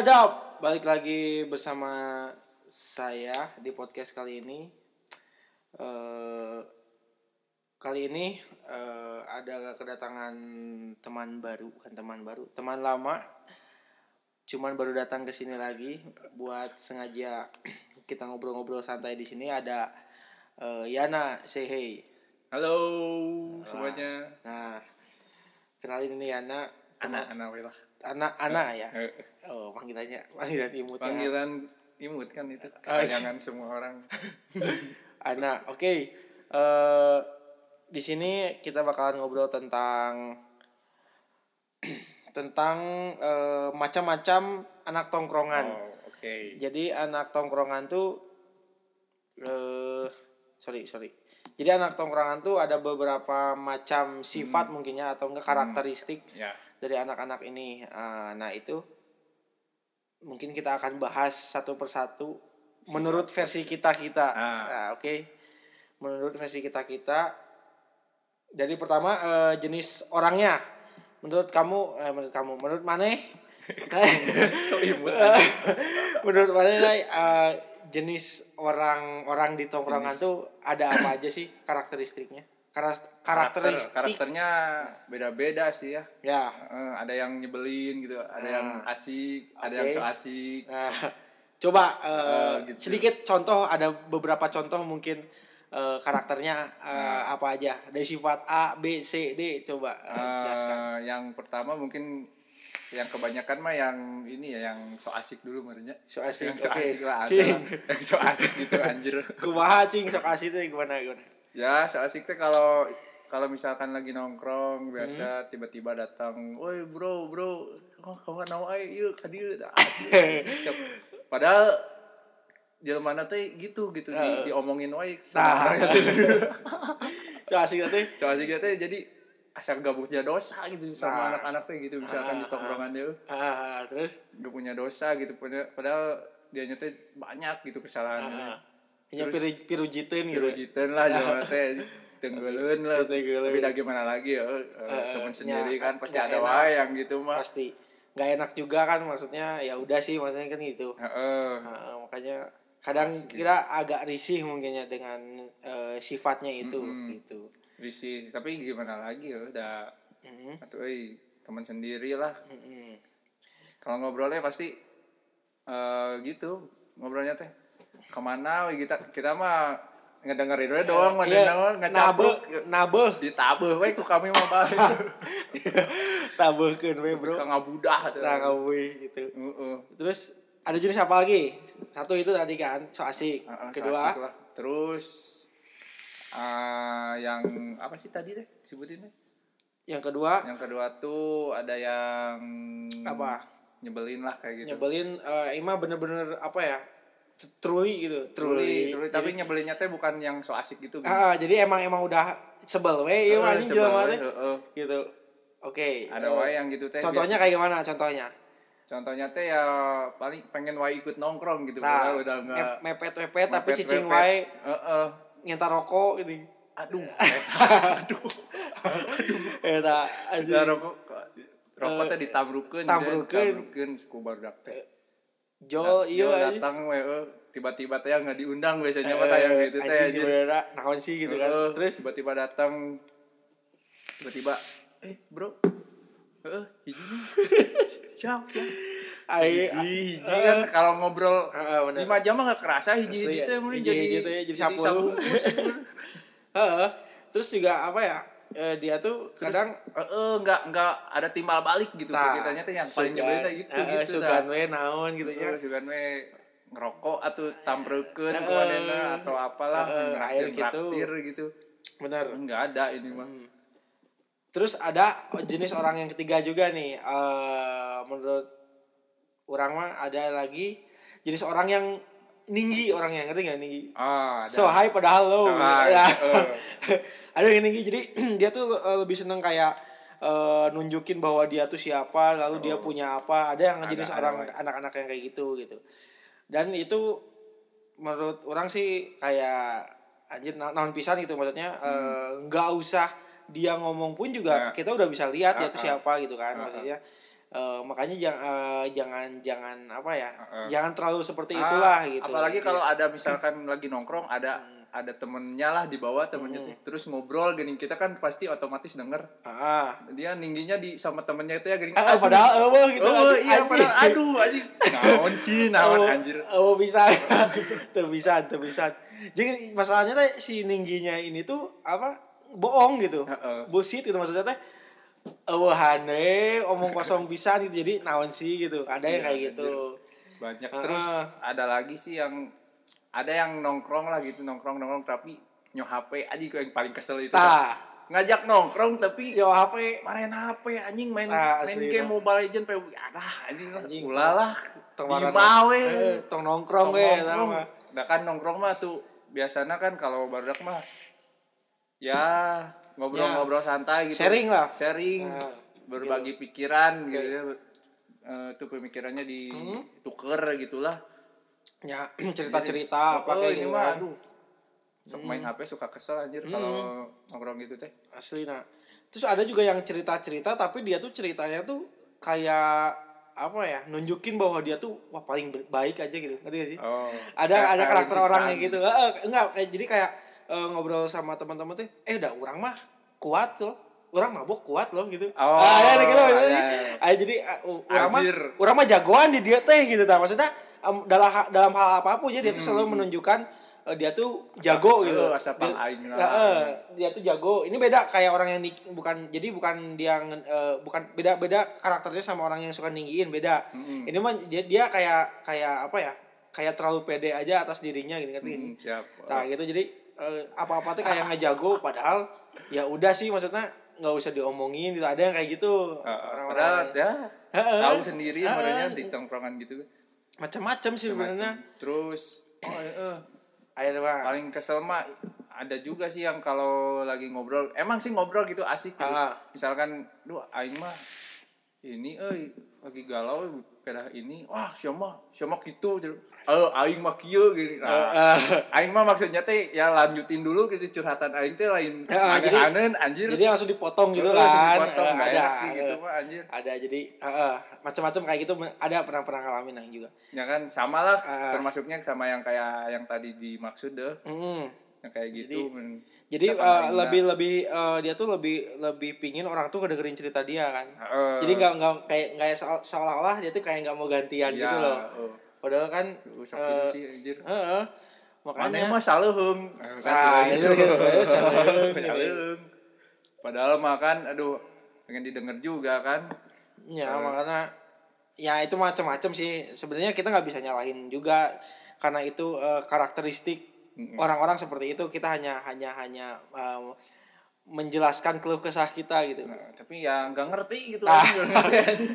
wadap, balik lagi bersama saya di podcast kali ini. Eh kali ini eh, ada kedatangan teman baru, bukan teman baru, teman lama. Cuman baru datang ke sini lagi buat sengaja kita ngobrol-ngobrol santai di sini ada eh, Yana, say hey. Halo semuanya. Nah, kenalin ini Yana, Anak anak lah. anak anak ya. Eh, Oh, panggilannya panggilan imut ya. Panggilan imut kan itu Oh, kesayangan semua orang. Anak, oke. Eh, di sini kita bakalan ngobrol tentang tentang eh, macam-macam anak tongkrongan. Oh, oke. Jadi anak tongkrongan tuh eh sorry sorry. Jadi anak tongkrongan tuh ada beberapa macam sifat mungkin ya atau enggak karakteristik Ya. Dari anak-anak ini. Ah, nah itu mungkin kita akan bahas satu persatu menurut versi kita kita. Ah. Nah, oke. Menurut versi kita kita. Jadi pertama eh, jenis orangnya. Menurut kamu, eh, menurut kamu, menurut Maneh, menurut Maneh eh, jenis orang-orang di tongkrongan Jenis. tuh ada apa aja sih karakteristiknya? Karakter, karakteristik. karakternya beda-beda sih ya. Ya. Eh, ada yang nyebelin gitu, ada yang Ah. asik, ada Oke. yang so asik. Nah, coba eh, Eh, gitu. sedikit contoh ada beberapa contoh mungkin eh, karakternya eh, Nah. apa aja dari sifat A B C D coba jelaskan yang pertama mungkin yang kebanyakan mah yang ini ya yang so asik dulu marinya. So asik, yang so oke. asik lah ada Cing. yang so asik gitu anjir. kumaha cing sok asik teh gimana gimana Ya, seasik teh kalau kalau misalkan lagi nongkrong Hmm. biasa tiba-tiba datang, "Woi, bro, bro, oh, kamu naon ae ieu ka dieu." Ah, siap. Padahal jelema teh gitu gitu di, diomongin wae Nah. sok asik teh So asik teh jadi asal gabutnya dosa gitu sama Nah. anak-anak teh gitu misalkan di tongkrongan dia ah terus udah punya dosa gitu punya padahal dia teh banyak gitu kesalahannya. Nya piru pirujiteun gitu Pirujiteun lah jelema teh tenggeleun lah. Tapi gimana lagi ya eh, Eh, teman nya, sendiri kan pasti ada wae yang gitu mah. Pasti. Nggak enak juga kan maksudnya ya udah sih maksudnya kan gitu. Heeh. Makanya kadang kita agak risih mungkinnya dengan eh, sifatnya itu gitu. Risih tapi gimana lagi ya udah. Atau eh teman sendiri lah. Kalau ngobrolnya pasti eh gitu ngobrolnya teh ke mana we kita kita mah ngedengerin we doang mah yeah, nabe ngecapluk. Nabe ditabuh we ku kami mah bae tabehkeun we bro. Ka ngabudah tuh. Nah ngawe gitu. Heeh. terus ada jenis apa lagi? Satu itu tadi kan so asik. Heeh, so kedua? asik lah. terus eh yang apa sih tadi deh? Sebutinnya yang kedua? Yang kedua tuh ada yang Apa? nyebelin lah kayak gitu. Nyebelin eh Ima bener-bener apa ya truly gitu truly, truly. tapi nyebelinnya teh bukan yang so asik gitu, gitu. ah jadi emang emang udah sebel we iya Eh, anjing jelema we, teh heeh. gitu. Oke ada eh, wae yang gitu teh contohnya biasa. kayak gimana contohnya? Contohnya teh ya paling pengen wae ikut nongkrong gitu nah padahal udah enggak mepet mepet tapi cicing wae. Heeh. nyentar rokok ini aduh. Aduh. Eta ya anjing. rokok rokok teh ditabrukeun Tabrukeun. ditabrukeun ku barudak teh jol iya anjing. datang we eh, tiba-tiba teh nggak diundang biasanya mah tayang Eh, gitu teh anjing naon sih gitu kan Heeh, terus tiba-tiba datang tiba-tiba eh bro Heeh, hiji siap siap hiji hiji kan kalau ngobrol lima jam mah nggak kerasa hiji hiji teh hiji- jadi jadi. Heeh. terus juga apa ya eh, dia tuh kadang Heeh, nggak nggak ada timbal balik gitu Nah, kitanya teh yang paling nyebelin teh gitu eh, gitu sugan we naon gitu ya. Heeh, sugan we ngerokok atau tambreukeun Heeh. ku manehna atau apalah Heeh, air gitu. traktir gitu. Bener. Enggak ada ini mah. Terus ada jenis orang yang ketiga juga nih eh menurut orang mah ada lagi jenis orang yang tinggi orangnya ngerti gak tinggi ah ada. So high padahal low So high, Ya. heeh. ada yang tinggi jadi dia tuh eh, lebih seneng kayak eh, nunjukin bahwa dia tuh siapa lalu dia punya apa ada yang Oh. Ada, jenis ada, orang anak-anak yang kayak gitu gitu dan itu menurut orang sih kayak anjir na- naon pisan gitu maksudnya eh, nggak usah dia ngomong pun juga Hmm. Nah. kita udah bisa lihat dia tuh Ah, ah. siapa gitu kan ah. maksudnya Eh, makanya jangan eh, jangan jangan apa ya Heeh. jangan terlalu seperti Ah, itulah gitu apalagi kalau ada misalkan lagi nongkrong ada Hmm. Ada temennya lah di bawah temennya tuh. terus ngobrol gini kita kan pasti otomatis denger. Ah. Dia ningginya di sama temennya itu ya gini Ah, padahal eueuh gitu oh, iya Anjing. padahal aduh anjing. Naon sih naon Oh, anjir. oh bisa. Tuh bisa tuh bisa. Jadi masalahnya teh si ningginya ini tuh apa bohong gitu. Heeh. bullshit gitu maksudnya teh eueuhane omong kosong bisa gitu. Jadi naon sih gitu. Ada yang Iya, kayak gitu. banyak. Terus ada lagi sih yang ada yang nongkrong lah gitu nongkrong nongkrong tapi nyo HP aja yang paling kesel itu tah ngajak nongkrong tapi yo HP main HP anjing main Ah, main game nah. Mobile Legend pe adah anjing lah Anjing, ulah lah. warna- we eh, tong nongkrong we nongkrong. tah mah. nah kan nongkrong mah tuh biasanya kan kalau barudak mah ya ngobrol-ngobrol santai gitu. Sharing lah. sharing Nah, berbagi pikiran gitu. Ya Eh, tuh pemikirannya dituker gitulah ya cerita-cerita apa oh kayak ini gitu mah kan. aduh. Sok main HP suka kesel anjir Hmm. kalau nongkrong gitu teh. Asli nah terus ada juga yang cerita-cerita tapi dia tuh ceritanya tuh kayak apa ya nunjukin bahwa dia tuh wah paling baik aja gitu. Ngerti gak sih? Oh ada ada karakter orangnya gitu. Eh, enggak kayak jadi kayak eh, ngobrol sama teman-teman tuh eh dah orang mah kuat loh. Orang mabok kuat loh gitu. Oh, ah, ya, gitu maksudnya. sih. iya. Ah, jadi ah, u- orang mah orang mah jagoan di dia teh gitu tak maksudnya em, dalam dalam hal apa pun ya dia tuh selalu menunjukkan eh, dia tuh jago gitu. Dia- aing lah. Eh, dia tuh jago. Ini beda kayak orang yang nik- bukan jadi bukan dia eh, bukan beda beda karakternya sama orang yang suka ninggiin beda. Mm-mm. ini mah dia, dia kayak kayak apa ya kayak terlalu pede aja atas dirinya gitu ngerti Hmm, siap. Nah gitu jadi eh, apa-apa tuh kayak ngejago padahal ya udah sih maksudnya nggak usah diomongin gitu. Ada yang kayak gitu. Eh, orang-orang padahal ya. Tahu sendiri Heeh. modelnya di tongkrongan gitu macam-macam sih sebenarnya terus oh, eh, ayo mah paling kesel mah ada juga sih yang kalau lagi ngobrol emang sih ngobrol gitu asik gitu. Ah. misalkan duh aing mah ini eh lagi galau pedah ini wah siapa siapa gitu eh aing mah kieu gitu nah, Eh, aing mah maksudnya teh ya lanjutin dulu gitu curhatan aing teh lain Ya, jadi- aneh-aneh anjir. jadi langsung dipotong gitu kan langsung dipotong, nggak ada enak sih eh, gitu mah anjir. Ada jadi heeh, macam-macam kayak gitu ada pernah pernah ngalamin yang juga. Ya kan sama lah Ah. termasuknya sama yang kayak yang tadi dimaksud deh. Mm. yang kayak gitu jadi aing lebih lebih eh, dia tuh lebih lebih pingin orang tuh kedengerin cerita dia kan. Eh, jadi nggak nggak kayak nggak seolah- seolah-olah dia tuh kayak nggak mau gantian ya, gitu loh. eh, padahal kan eh, sih anjir makanya mah gitu. Salehung. Salehung. Padahal mah kan aduh pengen didengar juga kan. ya makanya ya itu macam-macam sih sebenarnya kita nggak bisa nyalahin juga karena itu eh, karakteristik orang-orang seperti itu kita hanya hanya hanya eh, menjelaskan keluh kesah kita gitu Nah, tapi ya nggak ngerti gitu Ah. lah, anjing.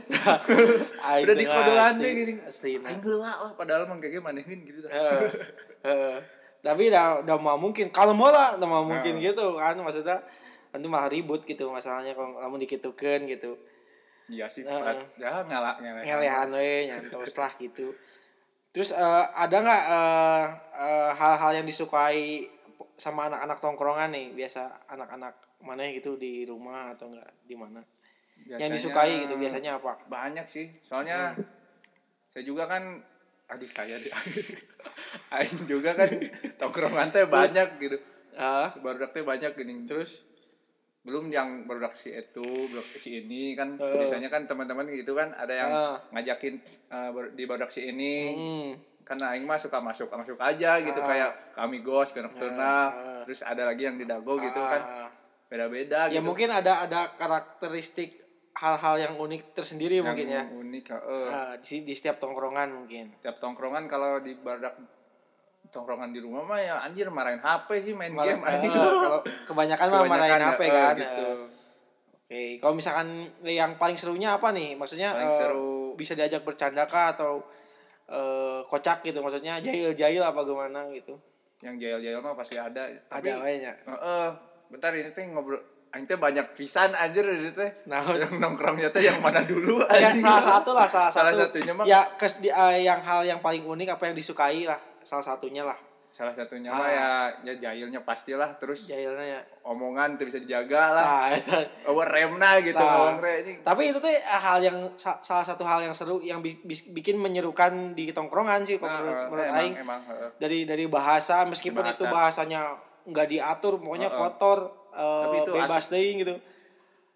Aing Udah dikodoan ngerti. deh gini. Nah. Geula lah padahal mah kayak manehin gitu. Heeh, heeh. tapi udah udah mau mungkin kalau mau lah udah mau mungkin gitu kan maksudnya nanti malah ribut gitu masalahnya kalau kamu dikitukan gitu Iya sih. Pat. ya ngalak ngalak. ngelehan we nyantos lah gitu terus eh, ada nggak eh, eh, hal-hal yang disukai sama anak-anak tongkrongan nih biasa anak-anak mana gitu di rumah atau enggak di mana yang disukai gitu biasanya apa Banyak sih. Soalnya saya juga kan adik saya deh. Aing juga kan tongkrongan teh banyak gitu. ah Baru teh banyak gini. terus belum yang produk si itu produk si ini kan Heeh. biasanya kan teman-teman gitu kan ada yang Heeh. ngajakin ber- di produk si ini hmm, karena aing mah suka masuk masuk aja gitu Ah. kayak kami gos kena Ah. terus ada lagi yang di dago gitu kan ah. beda-beda ya gitu mungkin ada ada karakteristik hal-hal yang unik tersendiri yang mungkin ya unik heeh. Ah, di, di setiap tongkrongan mungkin tiap tongkrongan kalau di badak tongkrongan di rumah mah ya anjir marahin HP sih main Malah- game ah, kalau kebanyakan mah marahin HP eh, kan gitu Ah. Oke, kalau misalkan yang paling serunya apa nih? Maksudnya Paling eh, seru. bisa diajak bercanda kah atau eh, kocak gitu? Maksudnya jahil-jahil apa gimana gitu? yang jail-jail mah pasti ada tapi Ada wanya. Heeh, bentar ini teh ngobrol Aing teh banyak pisan anjir ini teh. Nah. yang nongkrongnya teh yang mana dulu Ya, salah satu lah, salah, Salah satu. satunya mah Ya, kes, di- eh, yang hal yang paling unik apa yang disukai lah, salah satunya lah. Salah satunya Ah. ya ya jahilnya pastilah terus jahilnya ya omongan tuh bisa dijaga lah nah, oh remna gitu Nah. ngomong re ini tapi itu tuh hal yang sa- salah satu hal yang seru yang bi- bikin menyerukan di tongkrongan sih kalau Nah, menurut, eh, menurut emang, Aing emang eh. dari dari bahasa meskipun Bahasa. itu bahasanya nggak diatur pokoknya Heeh. kotor eh, Tapi itu bebas asik. deh gitu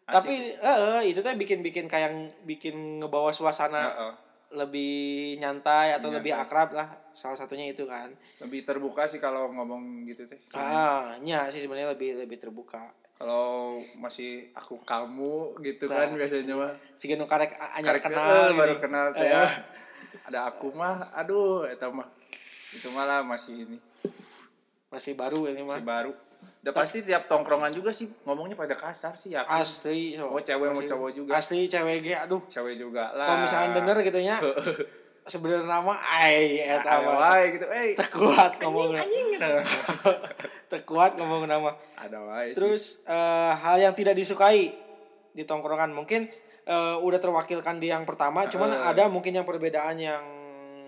tapi eh, itu tuh bikin bikin kayak bikin ngebawa suasana Heeh. Lebih nyantai atau lebih Nyantai. akrab lah salah satunya itu kan. Lebih terbuka sih kalau ngomong gitu teh ah sih sebenarnya lebih lebih terbuka. Kalau masih aku kamu gitu kan biasanya mah. Sih nu karek Karek, kenal eh, baru gini. kenal teh ya. Ada aku mah aduh eta mah. Itu malah masih ini. Masih baru ini mah. Masih baru udah pasti tiap tongkrongan juga sih ngomongnya pada kasar sih ya asli so. Mau cewek, mau cowok juga. asli cewek ge aduh. Cewek juga lah. Kalau misalnya denger gitu nya sebenarnya nama ai eta ada mah wae gitu. Eh teu kuat ngomong anjing teu kuat ngomong nama. Ada wae terus eh, hal yang tidak disukai di tongkrongan mungkin eh, udah terwakilkan di yang pertama cuman Eh. ada mungkin yang perbedaan yang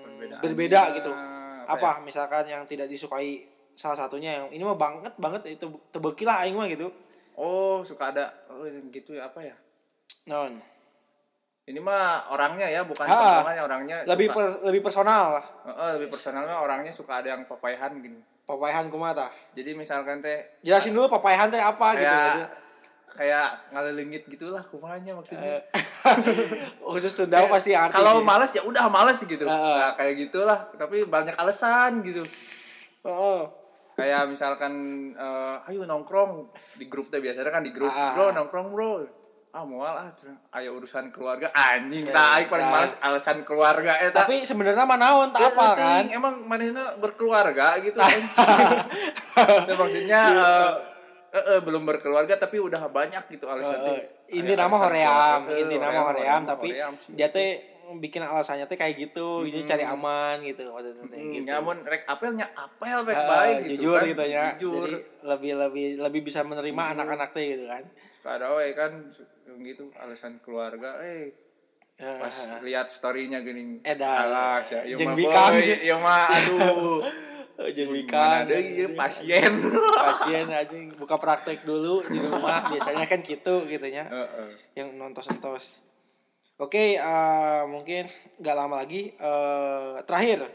Perbedaannya. berbeda gitu. Apa apa, misalkan yang tidak disukai salah satunya yang ini mah banget banget itu tebeki lah aing mah gitu. Oh suka ada oh, gitu ya apa ya? Non. Ini mah orangnya ya bukan Ah. tongkrongannya orangnya lebih suka, per- lebih personal lah. Heeh, lebih personalnya orangnya suka ada yang papayahan gini. Papayahan kumata jadi misalkan teh jelasin dulu papayahan teh apa gitu kayak maksudnya. kayak ngalelengit gitulah kumanya maksudnya. Khusus Sunda pasti arti kalau gitu. males ya udah males gitu. Heeh. nah, kayak gitulah tapi banyak alasan gitu. Oh, kayak misalkan eh, ayo nongkrong. Di grup teh biasanya kan di grup. Ah. bro nongkrong bro. Ah mual ah ayo urusan keluarga. Anjing Ya, tak aing paling nah. males alasan keluarga eta tapi sebenarnya mah naon tak Eh, apa eh, kan? Emang manehna berkeluarga gitu kan Nah, maksudnya eh, eh, eh, belum berkeluarga tapi udah banyak gitu alasan. Eh, inti Aya nama hoream. Eh, inti nama hoream, tapi dia teh bikin alasannya teh kayak gitu jadi cari aman gitu maksudnya Hmm, gitu. nyamun rek apelnya apel rek Eh, baik gitu jujur kan. gitu ya. Jujur. Jadi lebih lebih lebih bisa menerima anak-anak teh gitu kan. Suka ada we kan yang gitu alasan keluarga eh pas lihat storynya gini Edan. alas ya Jeung bikang, boy, sih. ieu mah aduh. Jeung Gimana wikan deui ieu pasien. Pasien aja buka praktek dulu di rumah biasanya kan gitu gitunya Heeh. yang nontos-nontos oke eh, mungkin nggak lama lagi eh, terakhir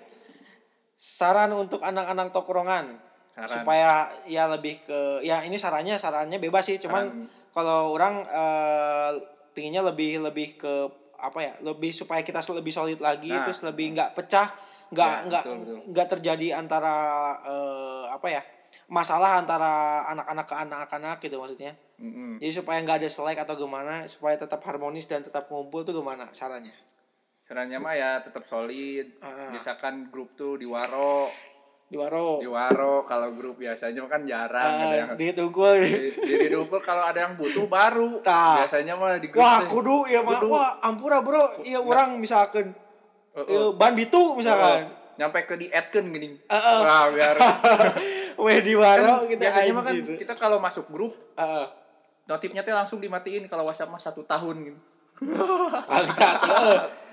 saran untuk anak-anak tokrongan Saran. supaya ya lebih ke ya ini sarannya sarannya bebas sih cuman Saran. kalau orang eh, pinginnya lebih lebih ke apa ya lebih supaya kita lebih solid lagi Nah. terus lebih nggak pecah nggak Ya, nggak betul. nggak terjadi antara eh, apa ya masalah antara anak-anak ke anak-anak gitu maksudnya Mm-mm. jadi supaya nggak ada selek atau gimana supaya tetap harmonis dan tetap ngumpul tuh gimana caranya Caranya mah ya tetap solid. Ah. Misalkan grup tuh di waro, di waro di waro kalau grup biasanya kan jarang ada yang Ah, di di, kalau ada yang butuh baru. Tah. Biasanya mah di grup wah kudu ya mah wah ampura bro iya orang misalkan Heeh. eh, ban bitu misalkan nyampe ke di adken gini. Heeh. Wah, biar weh di waro kan kita biasanya mah kan kita kalau masuk grup Heeh. notifnya teh langsung dimatiin kalau WhatsApp mah satu tahun gitu.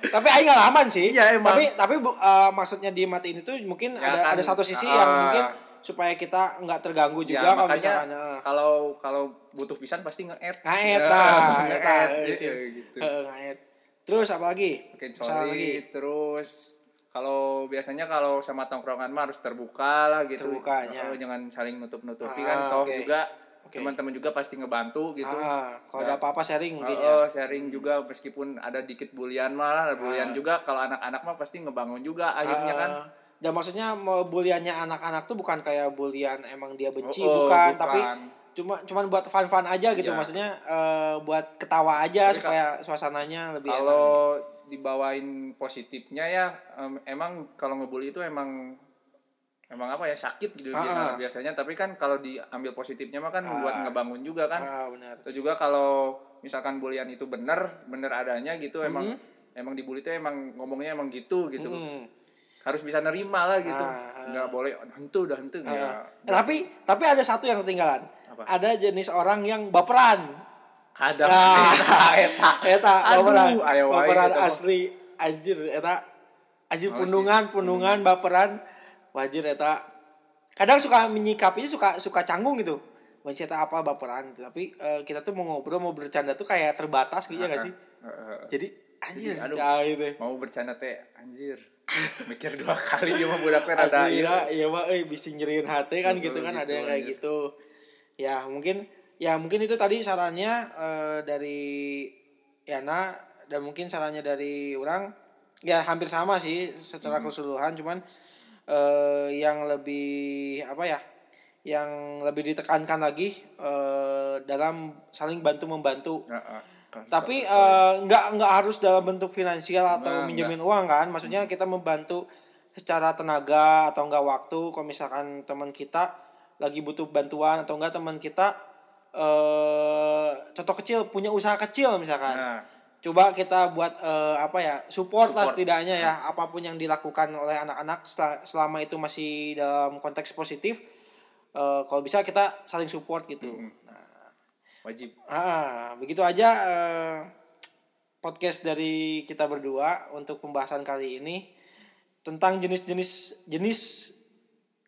Tapi aing ngalaman sih Iya, emang. tapi tapi eh, maksudnya dimatiin itu mungkin Ya ada kan, ada satu sisi ah. yang mungkin supaya kita nggak terganggu juga ya kalau makanya misalkan eh, kalau kalau butuh pisan pasti nge-add. ngaet Ya, nah nge-add, ya, sih. gitu. Ngaet terus apa lagi Saran lagi. terus kalau biasanya kalau sama tongkrongan mah harus terbuka lah gitu Terbukanya. Jangan saling nutup nutupi Ah, kan toh oke. juga Oke. teman-teman juga pasti ngebantu gitu ah kalau ada apa-apa sharing mungkin Oh, ya sharing juga meskipun ada dikit bulian malah bulian juga kalau anak-anak mah pasti ngebangun juga akhirnya kan Ah, dan maksudnya mau buliannya anak-anak tuh bukan kayak bulian emang dia benci Oh, oh, bukan, bukan. tapi cuma cuman buat fun-fun aja gitu Iya. maksudnya eh, buat ketawa aja Tapi supaya suasananya lebih enak. Dibawain positifnya ya em, emang kalau ngebully itu emang emang apa ya sakit gitu Ah, ah. biasanya tapi kan kalau diambil positifnya mah kan buat Ah. ngebangun juga kan ah benar Itu juga kalau misalkan bulian itu bener, bener adanya gitu emang Mm-hmm. emang dibully itu emang ngomongnya emang gitu gitu. Hmm. Harus bisa nerima lah gitu. Ah, ah. Nggak boleh hentu udah hentu ya. Eh, tapi tapi ada satu yang ketinggalan Apa? ada jenis orang yang baperan Ada Nah. eta. Eta. eta. Baperan ayo baperan eta asli. Anjir eta. Anjir Oh, pundungan pundungan baperan. Wajir eta. Kadang suka menyikapinya suka suka canggung gitu. Mencet apa baperan. Tapi eh, kita tuh mau ngobrol mau bercanda tuh kayak terbatas gitu ya gak sih? Heeh. jadi anjir aduh. cah, gitu. mau bercanda teh anjir. Mikir dua kali dia mah budak teh rada asli ieu. ya iya mah eh bisa nyeriin hati kan gitu kan ada gitu, yang kayak gitu. Ya mungkin ya mungkin itu tadi sarannya eh, dari Yana dan mungkin sarannya dari orang. Ya hampir sama sih secara Hmm. keseluruhan cuman eh, yang lebih apa ya yang lebih ditekankan lagi eh, dalam saling bantu membantu Heeh. Kan, tapi eh, nggak nggak harus dalam bentuk finansial atau Nah, minjemin uang kan? Maksudnya kita membantu secara tenaga atau enggak waktu. Kalau misalkan teman kita lagi butuh bantuan atau enggak teman kita eh contoh kecil punya usaha kecil misalkan. Nah, coba kita buat eh, apa ya support, lah Support. setidaknya ya apa pun yang dilakukan oleh anak-anak sel- selama itu masih dalam konteks positif eh, kalau bisa kita saling support gitu. Wajib. Ah, begitu aja eh, podcast dari kita berdua untuk pembahasan kali ini tentang jenis-jenis jenis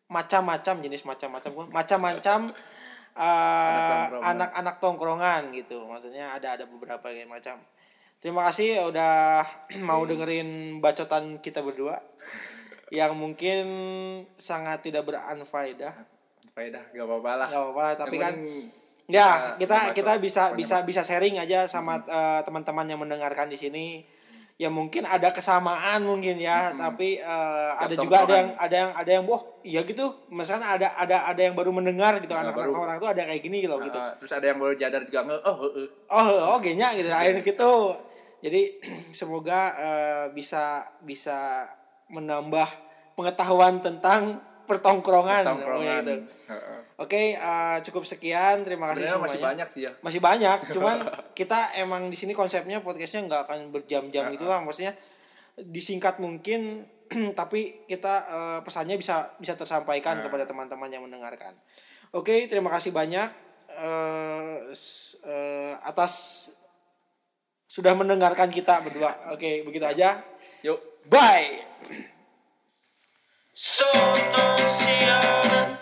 macam-macam jenis macam-macam macam-macam tongkrongan. anak-anak tongkrongan gitu. Maksudnya ada ada beberapa kayak macam. Terima kasih udah mau dengerin bacotan kita berdua. Yang mungkin sangat tidak beranfaedah. Faedah gak apa-apa lah. Nggak apa-apa tapi kan Ya, kita kita bisa bisa bisa sharing aja sama eh, teman-teman yang mendengarkan di sini. Ya mungkin ada kesamaan mungkin ya, tapi eh, ada juga ada yang ada yang ada yang boh, iya gitu. Misalkan ada ada ada yang baru mendengar gitu Nah, anak-anak baru. orang tuh ada kayak gini gitu gitu. Heeh, terus ada yang baru jadar juga nge oh heeh. Oh, oh genya gitu. Akhirnya gitu. Jadi semoga eh, bisa bisa menambah pengetahuan tentang pertongkrongan. tongkrongan gitu. Oke, eh, cukup sekian. Terima kasih sebenarnya semuanya. masih banyak sih ya. Masih banyak. Cuman kita emang di sini konsepnya podcastnya nggak akan berjam-jam Ya, itu lah. Maksudnya disingkat mungkin tapi kita eh, pesannya bisa bisa tersampaikan kepada teman-teman yang mendengarkan. Oke terima kasih banyak s- eh, atas sudah mendengarkan kita berdua. Oke begitu aja. Yuk. Bye So don't see all